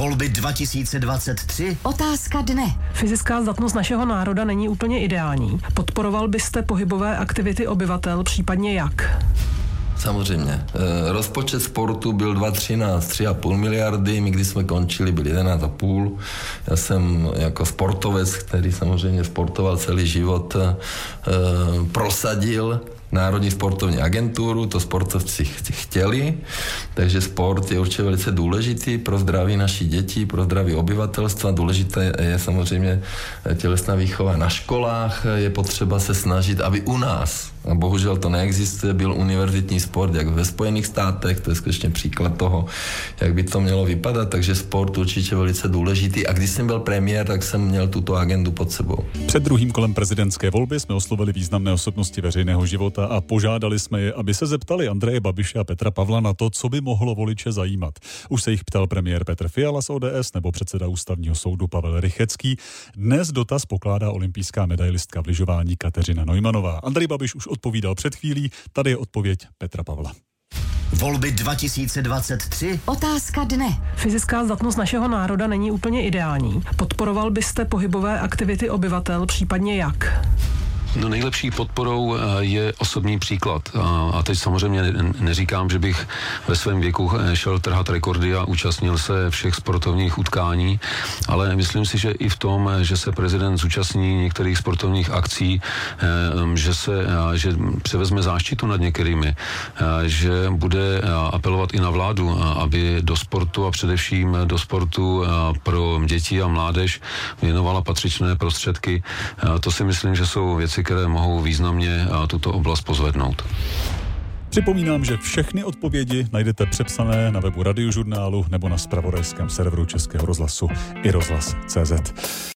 Volby 2023? Otázka dne. Fyzická zdatnost našeho národa není úplně ideální. Podporoval byste pohybové aktivity obyvatel, případně jak? Samozřejmě. E, rozpočet sportu byl 2013 3,5 miliardy, my když jsme končili, byl 11,5. Já jsem jako sportovec, který samozřejmě sportoval celý život, e, prosadil Národní sportovní agenturu, to sportovci chtěli, takže sport je určitě velice důležitý pro zdraví naší dětí, pro zdraví obyvatelstva. Důležité je samozřejmě tělesná výchova na školách, je potřeba se snažit, aby u nás bohužel to neexistuje, byl univerzitní sport, jak ve Spojených státech, to je skutečně příklad toho, jak by to mělo vypadat, takže sport určitě velice důležitý. A když jsem byl premiér, tak jsem měl tuto agendu pod sebou. Před druhým kolem prezidentské volby jsme oslovili významné osobnosti veřejného života a požádali jsme je, aby se zeptali Andreje Babiše a Petra Pavla na to, co by mohlo voliče zajímat. Už se jich ptal premiér Petr Fiala z ODS nebo předseda ústavního soudu Pavel Rychecký. Dnes dotaz pokládá olympijská medailistka v lyžování Kateřina Neumanová. Andrej Babiš už odpovídal před chvílí, tady je odpověď Petra Pavla. Volby 2023? Otázka dne. Fyzická zdatnost našeho národa není úplně ideální. Podporoval byste pohybové aktivity obyvatel, případně jak? No nejlepší podporou eh, je osobní příklad. A teď samozřejmě neříkám, že bych ve svém věku eh, šel trhat rekordy a účastnil se všech sportovních utkání, ale myslím si, že i v tom, že se prezident zúčastní některých sportovních akcí, eh, že se, že převezme záštitu nad některými, že bude apelovat i na vládu, aby do sportu a především do sportu pro děti a mládež věnovala patřičné prostředky. To si myslím, že jsou věci, věci, které mohou významně tuto oblast pozvednout. Připomínám, že všechny odpovědi najdete přepsané na webu radiožurnálu nebo na spravodajském serveru Českého rozhlasu i rozhlas.cz.